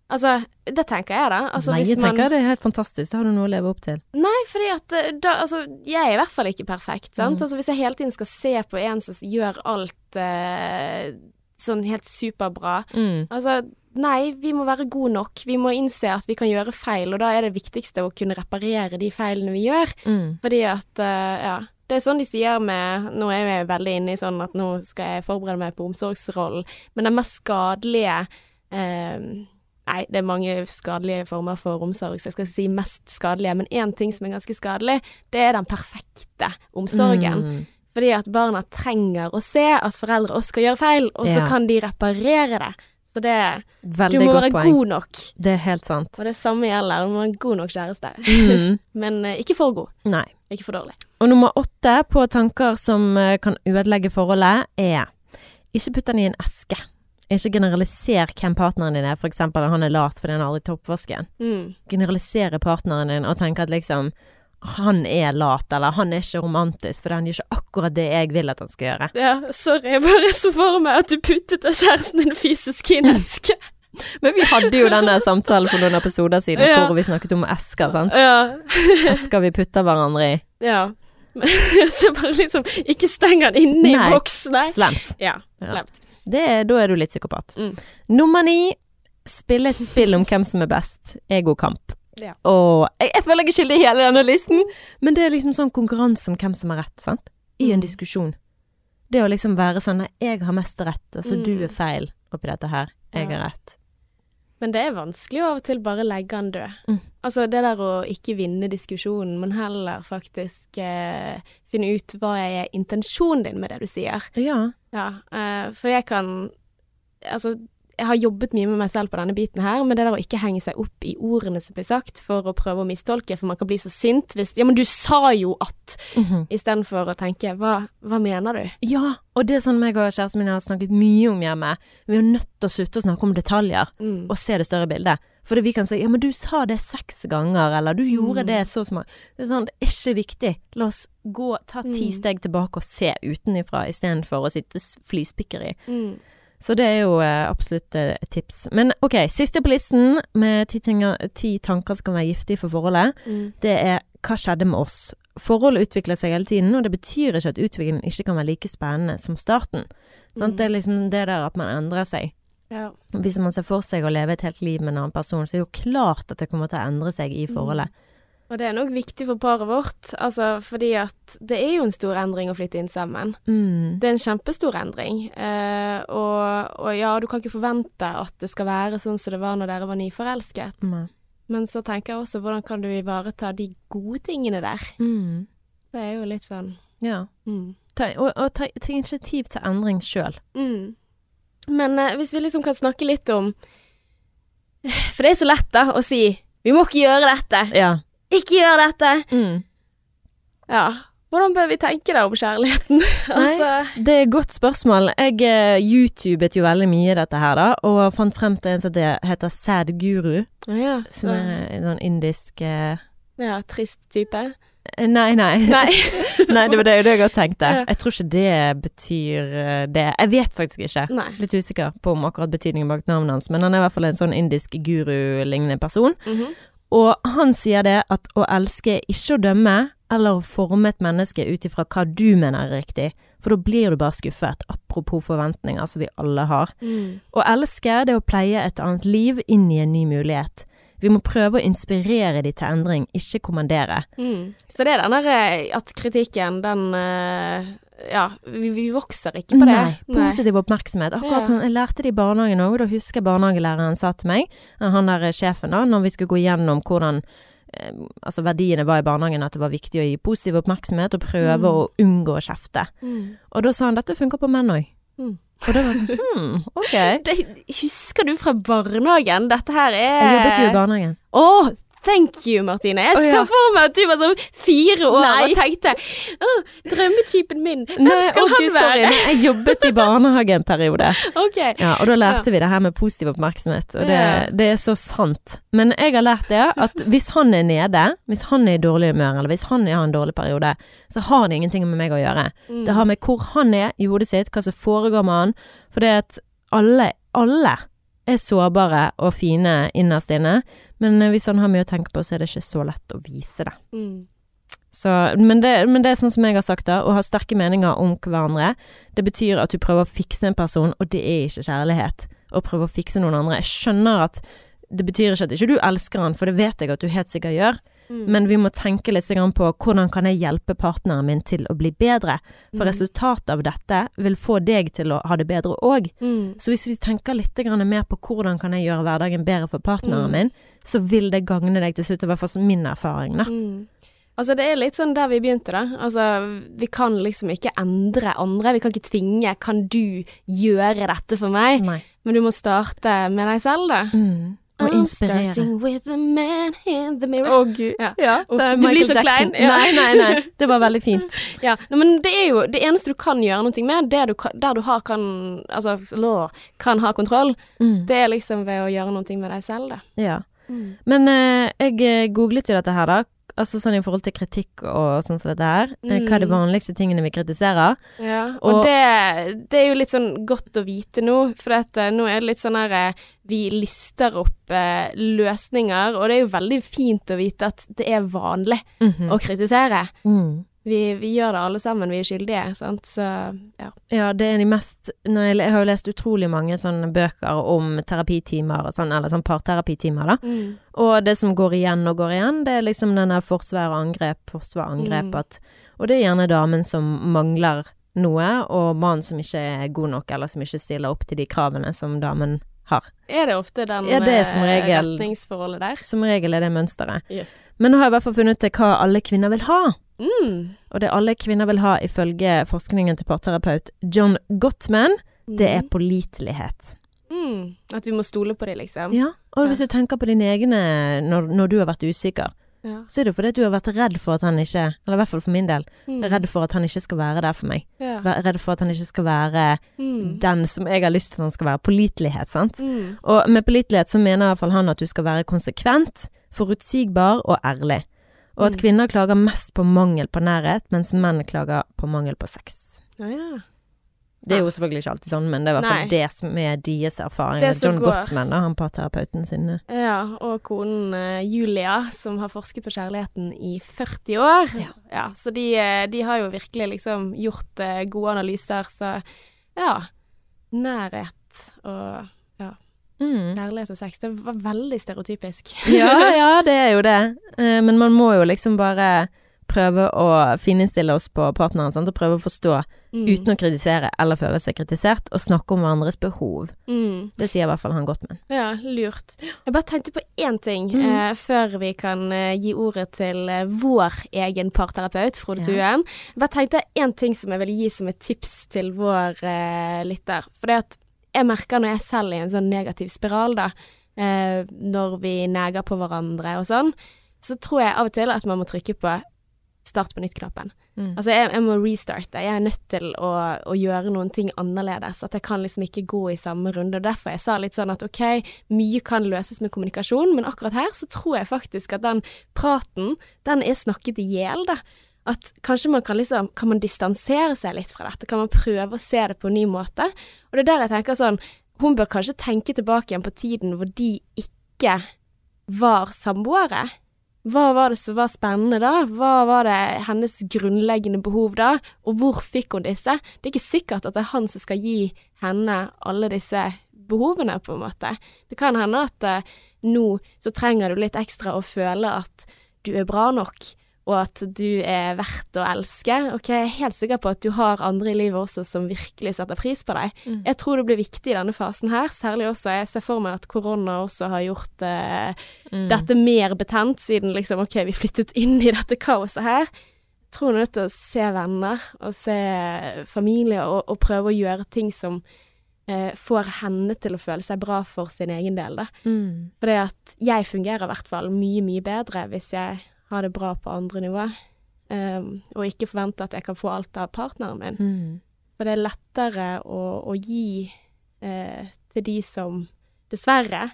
Altså, det tenker jeg, da. Altså, Nei, jeg man- tenker det er helt fantastisk. Da har du noe å leve opp til. Nei, fordi at eh, da Altså, jeg er i hvert fall ikke perfekt, sant. Mm. Altså, hvis jeg hele tiden skal se på en som gjør alt eh, sånn helt superbra Mm. Altså, nei, vi må være gode nok. Vi må innse at vi kan gjøre feil, og da er det viktigste å kunne reparere de feilene vi gjør. Mm. Fordi at, uh, ja Det er sånn de sier med Nå er jeg veldig inne i sånn at nå skal jeg forberede meg på omsorgsrollen, men den mest skadelige eh, Nei, det er mange skadelige former for omsorg, så jeg skal si mest skadelige, men én ting som er ganske skadelig, det er den perfekte omsorgen. Mm. Fordi at barna trenger å se at foreldre også skal gjøre feil, og så Ja. kan de reparere det. Så det Veldig Du må være poeng. god nok. Det er helt sant. Og det samme gjelder, du må være god nok kjæreste. Mm. Men eh, ikke for god, Nei. ikke for dårlig. Og nummer åtte på tanker som eh, kan ødelegge forholdet, er ikke putt den i en eske. Ikke generaliser hvem partneren din er, for eksempel han er lat fordi han aldri tar oppvasken. Mm. Generalisere partneren din og tenke at liksom han er lat, eller han er ikke romantisk fordi han gjør ikke akkurat det jeg vil at han skal gjøre. Ja, sorry, jeg bare så for meg at du puttet av kjæresten din fysisk i en eske. Men vi hadde jo denne samtalen for noen episoder siden Ja. hvor vi snakket om esker, sant. Ja. Esker vi putter hverandre i. ja. Så bare liksom Ikke steng den inne i en boks, nei. Slemt. Ja, Ja. slemt. Det er, da er du litt psykopat. Mm. Nummer ni, spille et spill om hvem som er best. Egokamp. Ja. Og jeg, jeg føler jeg er skyldig i hele denne listen, men det er liksom sånn konkurranse om hvem som har rett, sant? I en Mm. diskusjon. Det å liksom være sånn at jeg har mest rett, altså Mm. du er feil oppi dette her, jeg Ja. har rett. Men det er vanskelig å av og til bare legge han død. Mm. Altså det der å ikke vinne diskusjonen, men heller faktisk eh, finne ut hva er intensjonen din med det du sier. Ja. Ja, eh, for jeg kan Altså, jeg har jobbet mye med meg selv på denne biten her, men det der å ikke henge seg opp i ordene som blir sagt, for å prøve å mistolke, for man kan bli så sint hvis Ja, men du sa jo at Mhm. Istedenfor å tenke hva, hva mener du? Ja, og det er sånn meg og kjæresten min har snakket mye om hjemme. Vi er nødt til å slutte å snakke om detaljer. Mm. og se det større bildet. For vi kan si ja, men du sa det seks ganger, eller du gjorde Mm. det så mange. Det er sånn, det er ikke viktig. La oss gå, ta ti Mm. steg tilbake og se utenifra istedenfor å sitte flispikkeri. Mm. Så det er jo eh, absolutt eh, et tips. Men ok, siste på listen med ti, tinger, ti tanker som kan være giftige for forholdet, Mm. det er hva skjedde med oss? Forholdet utvikler seg hele tiden, og det betyr ikke at utviklingen ikke kan være like spennende som starten. Sant? Mm. Det er liksom det der at man endrer seg. Ja. Hvis man ser for seg å leve et helt liv med en annen person, så er det jo klart at det kommer til å endre seg i forholdet. Og det er nok viktig for paret vårt, altså fordi at det er jo en stor endring å flytte inn sammen. Mm. Det er en kjempestor endring, eh, og, og ja, du kan ikke forvente at det skal være sånn som det var når dere var nyforelsket. Mm. Men så tenker jeg også, hvordan kan du ivareta de gode tingene der? Mm. Det er jo litt sånn Ja. mm. Ta, og, og ta, ta initiativ til endring sjøl. Mm. Men eh, hvis vi liksom kan snakke litt om For det er så lett, da, å si 'vi må ikke gjøre dette'. Ja. Ikke gjør dette. Mm. Ja. Hvordan bør vi tenke da om kjærligheten? altså Det er et godt spørsmål. Jeg eh, youtubet jo veldig mye dette her, da, og fant frem til en som heter- Sad Guru, Ja, som er en sånn indisk eh, ja trist type. Nei, nei. Nei. nei, det var det, det jeg godt tenkte. Ja. Jeg tror ikke det betyr eh, det. Jeg vet faktisk ikke. Nei. Litt usikker på om akkurat betydningen bak navnet hans, men han er i hvert fall en sånn indisk guru-lignende person. Mhm. Og han sier det at å elske er ikke å dømme eller å forme et menneske ut ifra hva du mener er riktig, for da blir du bare skuffet, apropos forventninger som vi alle har. Mm. Å elske det er å pleie et annet liv inn i en ny mulighet. Vi må prøve å inspirere de til endring, ikke kommandere. Mm. Så det er den der eh, at kritikken, den eh, Ja, vi, vi vokser ikke på det. Nei, positiv oppmerksomhet. Akkurat sånn, jeg lærte det i barnehagen òg, da husker jeg barnehagelæreren sa til meg, han der sjefen da, når vi skulle gå gjennom hvordan eh, Altså verdiene var i barnehagen at det var viktig å gi positiv oppmerksomhet og prøve Mm. å unngå å kjefte. Mm. Og da sa han dette funker på menn òg. Mm. Og det var sånn hmm, ok. Det, husker du fra barnehagen? Dette her er Jeg jobbet jo i barnehagen. Å, thank you, Martine. Jeg Å, så for meg at du var sånn fire år Nei. og tenkte oh, drømmetypen min, hvem Nei, skal okay, han være? sorry. Jeg jobbet i barnehage en periode. okay. Ja, og da lærte vi det her med positiv oppmerksomhet, og det, det er så sant. Men jeg har lært det at hvis han er nede, hvis han er i dårlig humør, eller hvis han har en dårlig periode, så har det ingenting med meg å gjøre. Mm. Det har med hvor han er i hodet sitt, hva som foregår med han. For det at alle, alle er sårbare og fine innerst inne, men eh, hvis han har mye å tenke på, så er det ikke så lett å vise det. Mm. Så, men, det, men det er sånn som jeg har sagt da, å ha sterke meninger om hverandre, det betyr at du prøver å fikse en person, og det er ikke kjærlighet å prøve å fikse noen andre. Jeg skjønner at det betyr ikke at ikke du elsker han, for det vet jeg at du helt sikkert gjør, Mm. men vi må tenke litt på hvordan kan jeg hjelpe partneren min til å bli bedre, for Mm. resultatet av dette vil få deg til å ha det bedre òg. Mm. Så hvis vi tenker litt mer på hvordan kan jeg gjøre hverdagen bedre for partneren Mm. min, så vil det gagne deg til slutt, i hvert fall min erfaring, da. Altså, det er litt sånn der vi begynte, da. Altså, vi kan liksom ikke endre andre. Vi kan ikke tvinge 'kan du gjøre dette for meg'? Nei. Men du må starte med deg selv, da. Mm. Og I'm starting with the man in the mirror. Å gud. Ja. Ja, du blir så Jackson. klein. Ja. Nei, nei, nei. Det var veldig fint. Ja, no, men det er jo det eneste du kan gjøre noe med, det du der du har kan Altså, kan ha kontroll, Mm. det er liksom ved å gjøre noe med deg selv, det. Ja. Men eh, jeg eh, googlet jo dette her, da. Altså sånn i forhold til kritikk og sånn som dette her. Mm. Hva er de Mm. vanligste tingene vi kritiserer? Ja, og, Og- det, det er jo litt sånn godt å vite nå, for at, eh, nå er det litt sånn her eh, Vi lister opp eh, løsninger, og det er jo veldig fint å vite at det er vanlig Mhm. å kritisere. Mm. Vi, vi gjør det alle sammen, vi er skyldige, sant, så ja. Ja, det er de mest jeg, jeg har jo lest utrolig mange sånne bøker om terapitimer og sånn, eller sånn parterapitimer, da. Mm. Og det som går igjen og går igjen, det er liksom denne forsvar og angrep, forsvar og angrep, Mm. at Og det er gjerne damen som mangler noe, og mannen som ikke er god nok, eller som ikke stiller opp til de kravene som damen har. Er det ofte den Ja, det som eh, regel- retningsforholdet der? Som regel er det mønsteret. Yes. Men nå har jeg i hvert fall funnet ut hva alle kvinner vil ha. Mm. Og det alle kvinner vil ha ifølge forskningen til parterapeut John Gottman, det er pålitelighet. mm. At vi må stole på dem, liksom. Ja, og hvis du tenker på dine egne når, når du har vært usikker, Ja. så er det fordi du har vært redd for at han ikke, eller i hvert fall for min del, Mm. redd for at han ikke skal være der for meg. Ja. Redd for at han ikke skal være Mm. den som jeg har lyst til at han skal være. Pålitelighet, sant. Mm. Og med pålitelighet så mener i hvert fall han at du skal være konsekvent, forutsigbar og ærlig. Og at Mm. kvinner klager mest på mangel på nærhet, mens menn klager på mangel på sex. Ja, ja. Det er jo selvfølgelig ikke alltid sånn, men det er i hvert fall det som er deres erfaring. Det John går. Gottman, da, han parterapeuten sin. Ja, og konen eh, Julia, som har forsket på kjærligheten i 40 år. Ja. ja så de, eh, de har jo virkelig liksom gjort eh, gode analyser, så ja. Nærhet og Mm. kjærlighet og sex, det var veldig stereotypisk. Ja, ja, det er jo det. Eh, Men man må jo liksom bare prøve å fininnstille oss på partneren, sant? og prøve å forstå Mm. uten å kritisere eller føle seg kritisert, og snakke om hverandres behov. Mm. Det sier i hvert fall han Gottman. Ja, lurt. Jeg bare tenkte på én ting Mm. eh, før vi kan eh, gi ordet til eh, vår egen parterapeut, Frode Ja. Tuen. Jeg bare tenkte én ting som jeg vil gi som et tips til vår lytter. For det at jeg merker når jeg selv er i en sånn negativ spiral, da, eh, når vi neger på hverandre og sånn, så tror jeg av og til at man må trykke på start på nytt-knappen. Mm. Altså, jeg, jeg må restarte. Jeg er nødt til å, å gjøre noen ting annerledes. At jeg kan liksom ikke gå i samme runde. Og derfor jeg sa litt sånn at ok, mye kan løses med kommunikasjon, men akkurat her så tror jeg faktisk at den praten, den er snakket i hjel, da. At kanskje man kan liksom Kan man distansere seg litt fra dette? Kan man prøve å se det på en ny måte? Og det er der jeg tenker sånn Hun bør kanskje tenke tilbake igjen på tiden hvor de ikke var samboere. Hva var det som var spennende da? Hva var det hennes grunnleggende behov da? Og hvor fikk hun disse? Det er ikke sikkert at det er han som skal gi henne alle disse behovene, på en måte. Det kan hende at eh, nå så trenger du litt ekstra å føle at du er bra nok, og at du er verdt å elske. Ok, jeg er helt sikker på at du har andre i livet også som virkelig setter pris på deg. Mm. Jeg tror det blir viktig i denne fasen her, særlig også Jeg ser for meg at korona også har gjort eh, Mm. dette mer betent, siden liksom ok, vi flyttet inn i dette kaoset her. Jeg tror hun er nødt til å se venner og se familie og, og prøve å gjøre ting som eh, får henne til å føle seg bra for sin egen del, da. Mm. For det at jeg fungerer i hvert fall mye, mye bedre hvis jeg har det bra på andre nivå, um, og ikke forvente at jeg kan få alt av partneren min. Mm. For det er lettere å, å gi eh, til de som dessverre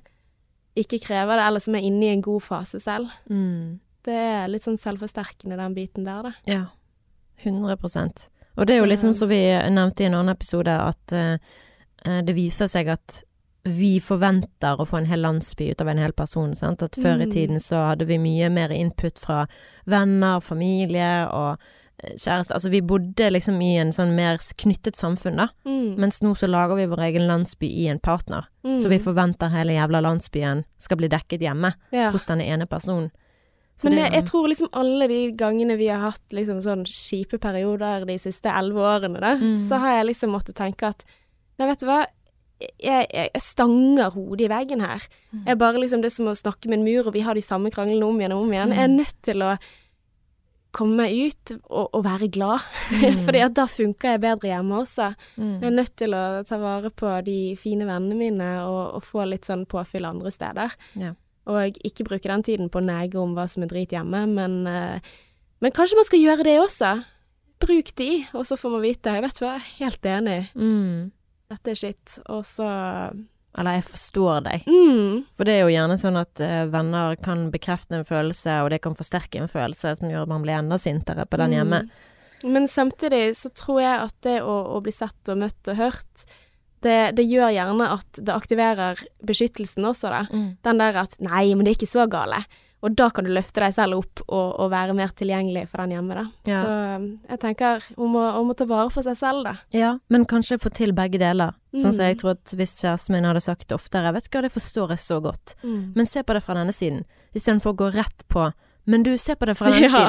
ikke krever det, eller som er inne i en god fase selv. Mm. Det er litt sånn selvforsterkende, den biten der, da. Ja. 100% Og det er jo liksom som vi nevnte i en annen episode, at eh, eh, det viser seg at vi forventer å få en hel landsby ut av en hel person. Sant? At før i Mm. tiden så hadde vi mye mer input fra venner, familie og eh, kjæreste. Altså vi bodde liksom i en sånn mer knyttet samfunn, da. Mm. Mens nå så lager vi vår egen landsby i en partner. Mm. Så vi forventer hele jævla landsbyen skal bli dekket hjemme ja. hos denne ene personen. Så Men det- jeg, jeg tror liksom alle de gangene vi har hatt liksom sånn kjipe perioder de siste elleve årene, da, Mm. så har jeg liksom måttet tenke at Nei, vet du hva, jeg, jeg, jeg stanger hodet i veggen her. Mm. Jeg bare liksom Det er som å snakke med en mur, og vi har de samme kranglene om igjen og om igjen. Mm. Jeg er nødt til å komme meg ut og, og være glad, Mm. Fordi at da funker jeg bedre hjemme også. Mm. Jeg er nødt til å ta vare på de fine vennene mine og, og få litt sånn påfyll andre steder. Ja. Og ikke bruke den tiden på å nege om hva som er drit hjemme, men, eh, men kanskje man skal gjøre det også. Bruk de, og så får man vite. Jeg vet hva, helt enig. Mm. Dette er shit. Og så Eller jeg forstår deg. mm, For det er jo gjerne sånn at uh, venner kan bekrefte en følelse, og det kan forsterke en følelse som gjør at man blir enda sintere på den hjemme. Mm. Men samtidig så tror jeg at det å, å bli sett og møtt og hørt, det, det gjør gjerne at det aktiverer beskyttelsen også, da. Mm. Den der at 'nei, men det er ikke så gale'. Og da kan du løfte deg selv opp og, og være mer tilgjengelig for den hjemme, da. Ja. Så um, jeg tenker hun må, hun må ta vare på seg selv, da. ja, men kanskje få til begge deler. Sånn som Mm. jeg tror at hvis kjæresten min hadde sagt det oftere, vet du hva, det forstår jeg så godt. Men se på det fra denne siden, istedenfor å gå rett på men du, ser på det fra den Ja.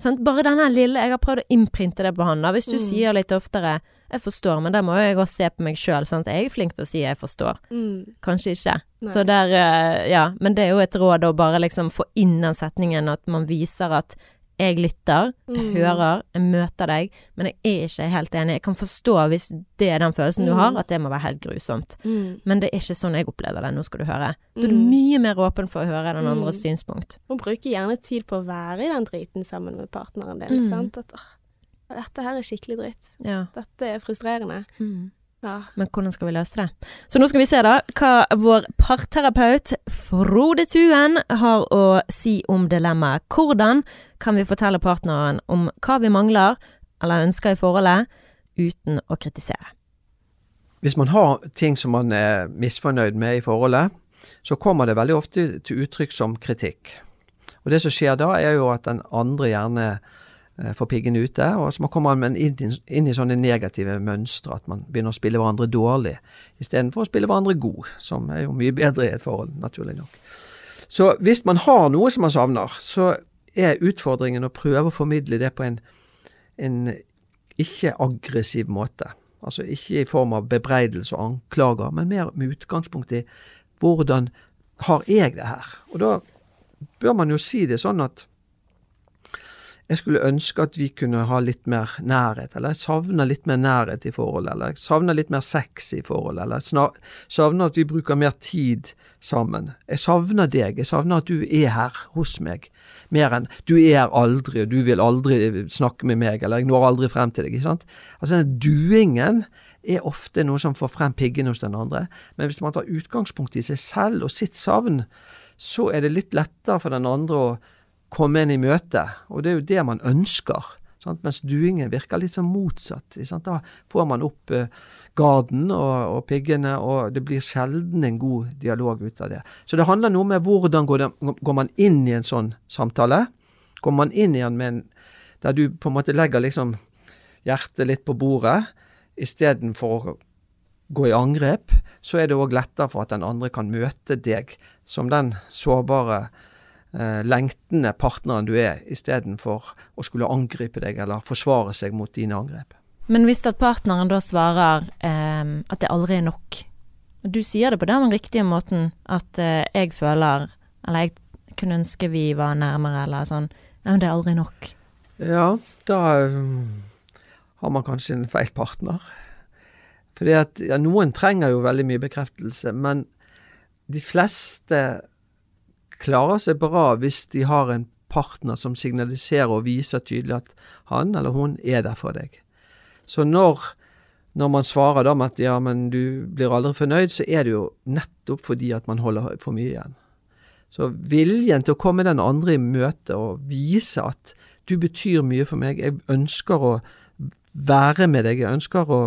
siden. Bare denne lille Jeg har prøvd å innprinte det på han. da Hvis du Mm. sier litt oftere 'jeg forstår', men der må jo jeg også se på meg sjøl. Jeg er flink til å si 'jeg forstår'. Mm. Kanskje ikke. Nei. Så der, eh, ja. Men det er jo et råd å bare liksom få inn den setningen at man viser at jeg lytter, jeg Mm. hører, jeg møter deg, men jeg er ikke helt enig. Jeg kan forstå hvis det er den følelsen du Mm. har, at det må være helt grusomt. Mm. Men det er ikke sånn jeg opplever det, nå skal du høre. Da er du Mm. mye mer åpen for å høre den Mm. andres synspunkt. Og bruker gjerne tid på å være i den driten sammen med partneren din. Mm. Sant? At å, dette her er skikkelig dritt. Ja. Dette er frustrerende. Ja. Men hvordan skal vi løse det? Så nå skal vi se da hva vår parterapeut Frode Tuen har å si om dilemmaet. Hvordan kan vi fortelle partneren om hva vi mangler eller ønsker i forholdet, uten å kritisere? Hvis man har ting som man er misfornøyd med i forholdet, så kommer det veldig ofte til uttrykk som kritikk. Og det som skjer da, er jo at den andre gjerne får piggen ute, og så kommer man inn, inn i sånne negative mønstre, at man begynner å spille hverandre dårlig, istedenfor å spille hverandre god, som er jo mye bedre i et forhold, naturlig nok. Så hvis man har noe som man savner, så er utfordringen å prøve å formidle det på en, en ikke-aggressiv måte. Altså ikke i form av bebreidelse og anklager, men mer med utgangspunkt i hvordan har jeg det her? Og da bør man jo si det sånn at jeg skulle ønske at vi kunne ha litt mer nærhet, eller jeg savner litt mer nærhet i forholdet, eller jeg savner litt mer sex i forholdet, eller jeg savner at vi bruker mer tid sammen. Jeg savner deg, jeg savner at du er her hos meg, mer enn du er her aldri, og du vil aldri snakke med meg, eller jeg når aldri frem til deg, ikke sant? Altså denne duingen er ofte noe som får frem piggene hos den andre, men hvis man tar utgangspunkt i seg selv og sitt savn, så er det litt lettere for den andre å komme en i møte, og det er jo det man ønsker. Sant? Mens duingen virker litt sånn motsatt. Sant? Da får man opp eh, garden og, og piggene, og det blir sjelden en god dialog ut av det. Så det handler noe med hvordan går, det, går man inn i en sånn samtale. Går man inn i med en, der du på en måte legger liksom hjertet litt på bordet, istedenfor å gå i angrep, så er det òg lettere for at den andre kan møte deg som den sårbare lengtende partneren du er, istedenfor å skulle angripe deg eller forsvare seg mot dine angrep. Men hvis at partneren da svarer eh, at det aldri er nok, og du sier det på den riktige måten, at eh, jeg føler Eller jeg kunne ønske vi var nærmere, eller sånn. Men det er aldri nok. Ja, da um, har man kanskje en feil partner. Fordi at ja, noen trenger jo veldig mye bekreftelse, men de fleste klarer seg bra hvis de har en partner som signaliserer og viser tydelig at han eller hun er der for deg. Så når, når man svarer med at ja, men du blir aldri fornøyd, så er det jo nettopp fordi at man holder for mye igjen. Så viljen til å komme den andre i møte og vise at du betyr mye for meg, jeg ønsker å være med deg, jeg ønsker å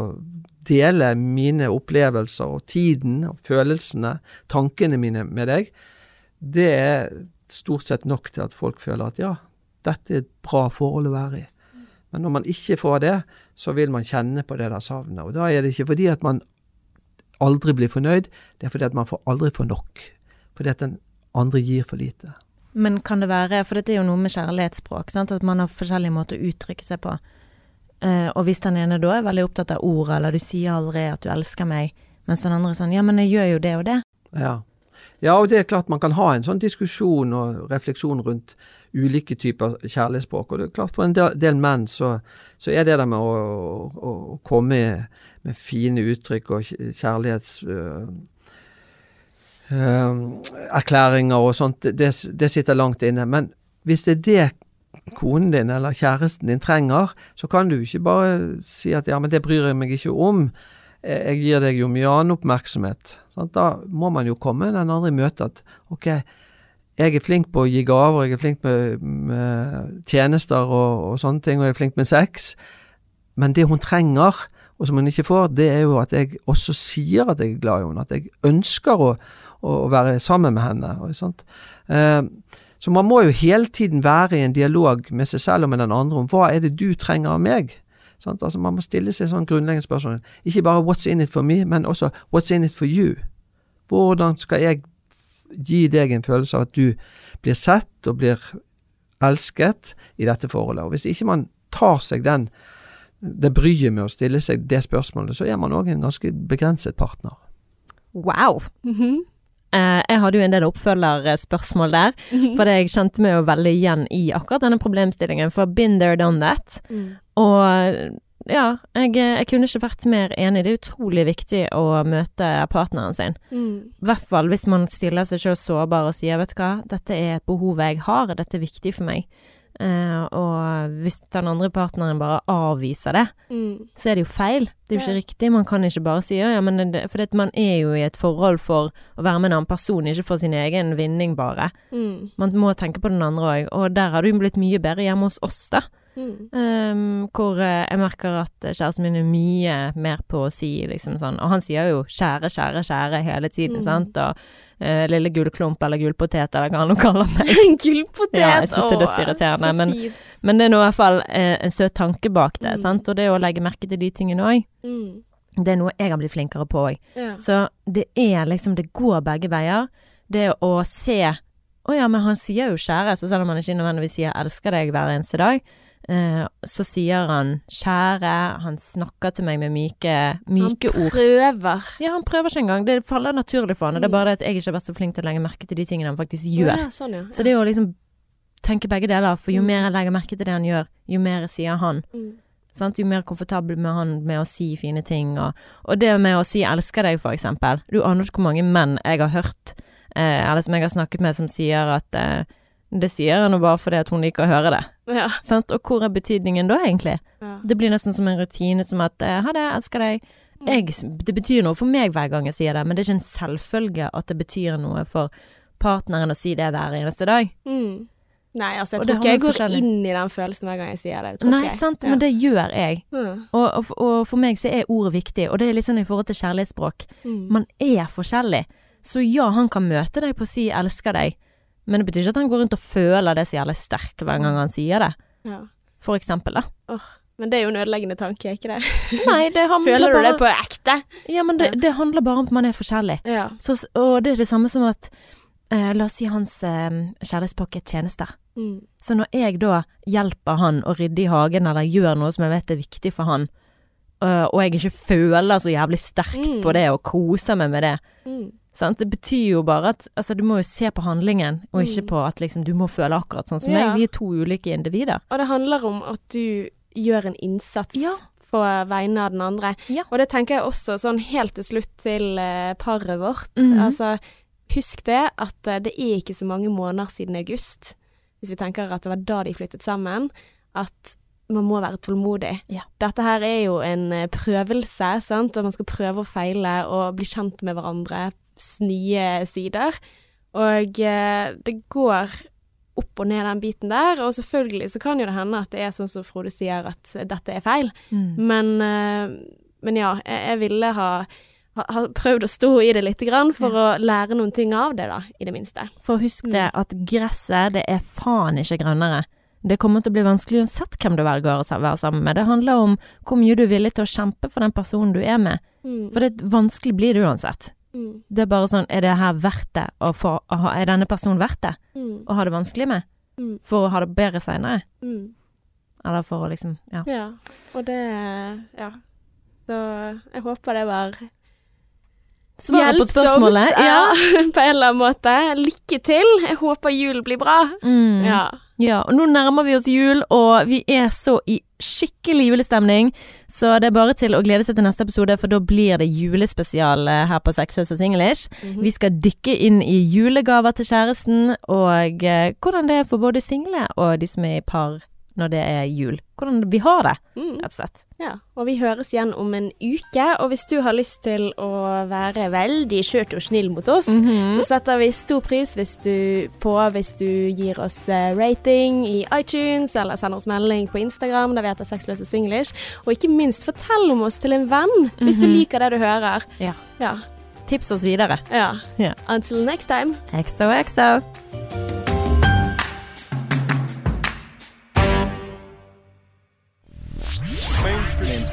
dele mine opplevelser og tiden og følelsene, tankene mine med deg, det er stort sett nok til at folk føler at ja, dette er et bra forhold å være i. Men når man ikke får det, så vil man kjenne på det der savnet. Og da er det ikke fordi at man aldri blir fornøyd, det er fordi at man får aldri får nok. Fordi at den andre gir for lite. Men kan det være, for dette er jo noe med kjærlighetsspråk, sant? at man har forskjellige måter å uttrykke seg på. Uh, og hvis den ene da er veldig opptatt av ord, eller du sier aldri at du elsker meg, mens den andre er sånn ja, men jeg gjør jo det og det. Ja. Ja, og det er klart man kan ha en sånn diskusjon og refleksjon rundt ulike typer kjærlighetsspråk. Og det er klart for en del, menn så, så, er det der med å, å, å komme med fine uttrykk og kjærlighets... Øh, erklæringer og sånt, det, det, sitter langt inne. Men hvis det er det konen din eller kjæresten din trenger, så kan du ikke bare si at ja, men det bryr jeg meg ikke om. Jeg gir deg jo mye annen oppmerksomhet. Sant? Da må man jo komme den andre i møte at ok, jeg er flink på å gi gaver, jeg er flink med, med tjenester og, og, sånne ting, og jeg er flink med sex, men det hun trenger, og som hun ikke får, det er jo at jeg også sier at jeg er glad i henne, at jeg ønsker å å være sammen med henne. Eh, så man må jo hele tiden være i en dialog med seg selv og med den andre om hva er det du trenger av meg. Sant? Altså Man må stille seg sånn grunnleggende spørsmål. Ikke bare 'what's in it for me', men også 'what's in it for you'. Hvordan skal jeg gi deg en følelse av at du blir sett og blir elsket i dette forholdet? Og Hvis ikke man tar seg den det bryet med å stille seg det spørsmålet, så er man òg en ganske begrenset partner. Wow! Mm -hmm. Eh, jeg hadde jo en del oppfølgerspørsmål der, mhm. for jeg kjente meg jo veldig igjen i akkurat denne problemstillingen. For been there, done that. Mm. Og ja, jeg, jeg, kunne ikke vært mer enig. Det er utrolig viktig å møte partneren sin. Mm. Hvert fall hvis man stiller seg selv sårbar og sier vet du hva, dette er et behov jeg har, dette er viktig for meg. Uh, og hvis den andre partneren bare avviser det, mm. så er det jo feil. Det er jo ikke ja. riktig. Man kan ikke bare si ja, men det, For man er jo i et forhold for å være med en annen person, ikke for sin egen vinning, bare. Mm. Man må tenke på den andre òg. Og der har du blitt mye bedre hjemme hos oss, da. Mm. Um, hvor uh, jeg merker at kjæresten min er mye mer på å si liksom sånn Og han sier jo 'kjære, kjære, kjære' hele tiden, mm. sant. Og uh, 'lille gullklump' eller 'gullpotet' eller hva han nå kaller meg. gullpotet! Ja, jeg syns det er dødsirriterende. Men, men, det er nå i hvert fall uh, en søt tanke bak det, mm. sant. Og det å legge merke til de tingene òg. Mm. Det er noe jeg har blitt flinkere på òg. Ja. Så det er liksom Det går begge veier. Det å se å ja, men han sier jo kjære, så selv om han ikke nødvendigvis sier 'elsker deg' hver eneste dag, Eh, så sier han 'kjære', han snakker til meg med myke, myke ord. Han prøver. Ja, han prøver ikke engang. Det faller naturlig for han. og Det er bare det at jeg ikke har vært så flink til å legge merke til de tingene han faktisk gjør. Ja, sånn, ja. Så det er å liksom tenke begge deler, for jo mm. mer jeg legger merke til det han gjør, jo mer sier han. Mm. Sant? Jo mer komfortabel med han med å si fine ting, og, og det med å si 'elsker deg', for eksempel. Du aner ikke hvor mange menn jeg har hørt, eh, eller som jeg har snakket med, som sier at eh, det sier jeg nå bare fordi at hun liker å høre det. Ja. Og hvor er betydningen da, egentlig? Ja. Det blir nesten som en rutine, som at eh, 'ha det, elsker deg'. Mm. Jeg, det betyr noe for meg hver gang jeg sier det, men det er ikke en selvfølge at det betyr noe for partneren å si det hver eneste dag. Mm. Nei, altså, jeg tror ikke jeg går forskjellig. inn i den følelsen hver gang jeg sier det. Nei, sant, ja. men det gjør jeg. Mm. Og, og, og, for meg så er ordet viktig, og det er litt sånn i forhold til kjærlighetsspråk. Mm. Man er forskjellig. Så ja, han kan møte deg på å si 'elsker deg', men det betyr ikke at han går rundt og føler det så jævlig sterkt hver gang han sier det. Ja. For eksempel, da. Oh, men det er jo en ødeleggende tanke, ikke det? Nei, det Føler du bare... det på ekte? Ja, men det, det handler bare om at man er forskjellig. Ja. Så, og det er det samme som at eh, La oss si hans eh, kjærlighetspakke tjenester. Mm. Så når jeg da hjelper han å rydde i hagen, eller gjør noe som jeg vet er viktig for han, og jeg ikke føler så jævlig sterkt Mm. på det og koser meg med det, Mm. sant? det betyr jo bare at altså, du må jo se på handlingen, og ikke Mm. på at liksom du må føle akkurat sånn som Ja. meg. Vi er to ulike individer. Og det handler om at du gjør en innsats Ja. på vegne av den andre. Ja. Og det tenker jeg også sånn helt til slutt til uh, paret vårt. -hmm. Altså, husk det at uh, det er ikke så mange måneder siden august, hvis vi tenker at det var da de flyttet sammen, at man må være tålmodig. Ja. Dette her er jo en eh, prøvelse, sant, og man skal prøve og feile og bli kjent med hverandre, nye sider. Og eh, det går opp og ned den biten der, og selvfølgelig så kan jo det hende at det er sånn som Frode sier, at dette er feil. Mm. Men, eh, men ja, jeg, jeg ville ha, ha, ha prøvd å stå i det lite grann for å lære noen ting av det, da, i det minste. For husk det at gresset, det er faen ikke grønnere. Det kommer til å bli vanskelig uansett hvem du velger å være sammen med. Det handler om hvor mye du er villig til å kjempe for den personen du er med. Mm. For det vanskelig blir det uansett. Mm. Det er bare sånn, er det her verdt det? få- Er denne personen verdt det? Mm. Å ha det vanskelig med? Mm. For å ha det bedre seinere? Mm. Eller for å liksom Ja. Ja, og det Ja. Så jeg håper det var Svaret på spørsmålet? Ja, på en eller annen måte. Lykke til. Jeg håper jul blir bra. Mm. Ja. Ja, og nå nærmer vi oss jul, og vi er så i skikkelig julestemning, så det er bare til å glede seg til neste episode, for da blir det julespesial eh, her på Sexløs og Singlish. -hmm. Vi skal dykke inn i julegaver til kjæresten, og eh, hvordan det er for både single og de som er i par når det er jul. Hvordan vi har det, Mm. rett og slett. Ja, og vi høres igjen om en uke. Og hvis du har lyst til å være veldig skjørt og snill mot oss, Mhm. så setter vi stor pris hvis du, på hvis du gir oss eh, rating i iTunes, eller sender oss melding på Instagram, der vi heter Sexløse Singlish. Og ikke minst, fortell om oss til en venn, hvis du Mhm. liker det du hører. Ja. Ja. Tips oss videre. ja. Ja. Until next time. XOXO. Mainstream.